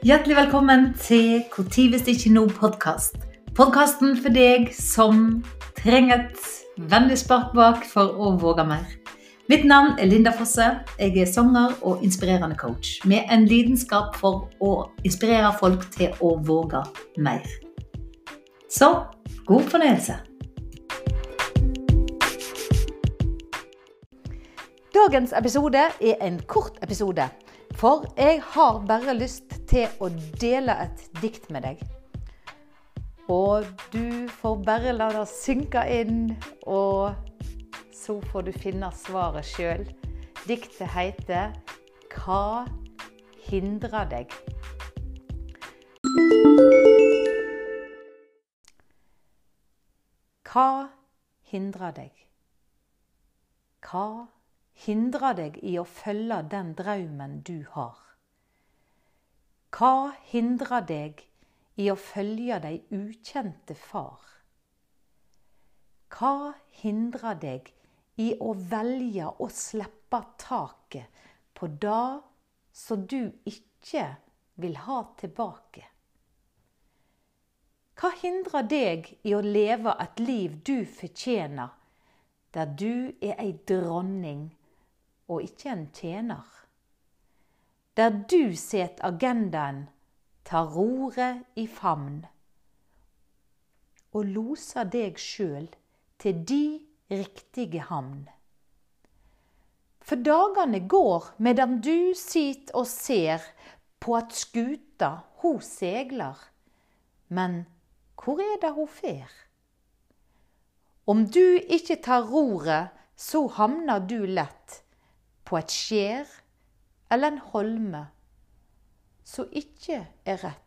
Hjertelig velkommen til Hvor tid hvis ikke nå-podkast. Podkasten for deg som trenger et vennlig spark bak for å våge mer. Mitt navn er Linda Fosse. Jeg er sanger og inspirerende coach med en lidenskap for å inspirere folk til å våge mer. Så god fornøyelse. Dagens episode er en kort episode, for jeg har bare lyst til å dele et dikt med deg. Og du får bare la det synke inn, og så får du finne svaret sjøl. Diktet heter 'Hva hindrer deg'? Hva hindrer deg? Hva hindrer deg i å følge den drømmen du har? Hva hindrer deg i å følge deg ukjente far? Hva hindrer deg i å velge å slippe taket på det som du ikke vil ha tilbake? Hva hindrer deg i å leve et liv du fortjener, der du er ei dronning og ikke en tjener? der du set agendaen, tar roret i favn og loser deg sjøl til de riktige havn. For dagene går medan du sit og ser på at skuta ho segler, men hvor er det ho fer? Om du ikke tar roret, så havner du lett på et skjær eller en holme som ikke er rett.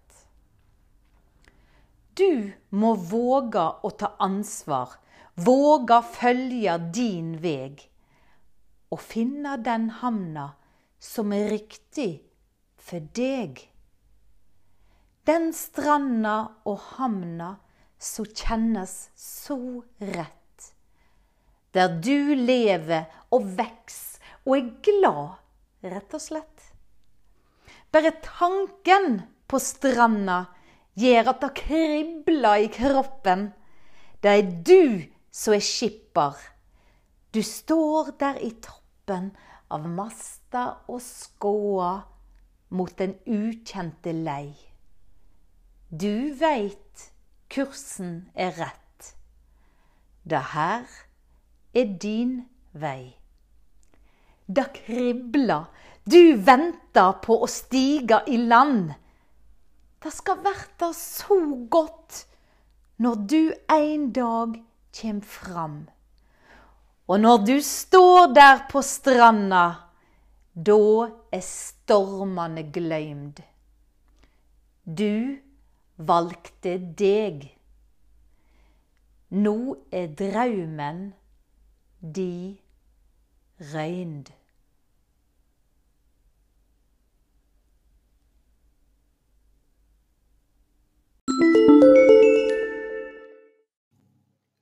Du må våge å ta ansvar, våge følge din veg, og finne den hamna som er riktig for deg. Den stranda og hamna som kjennes så rett. Der du lever og veks og er glad rett og slett. Bare tanken på stranda gjør at det kribler i kroppen. Det er du som er skipper. Du står der i toppen av masta og skåa mot den ukjente lei. Du veit kursen er rett. Det her er din vei. Det kribler. Du venter på å stige i land. Det skal verta så godt når du en dag kjem fram. Og når du står der på stranda, da er stormane gløymd. Du valgte deg. Nå er draumen di røynd.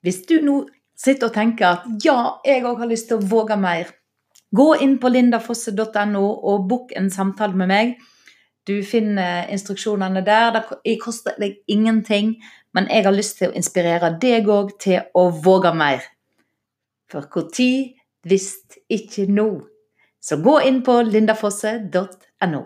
Hvis du nå sitter og tenker at ja, jeg òg har lyst til å våge mer, gå inn på lindafosse.no og book en samtale med meg. Du finner instruksjonene der. Det koster deg ingenting, men jeg har lyst til å inspirere deg òg til å våge mer. For når hvis ikke nå? Så gå inn på lindafosse.no.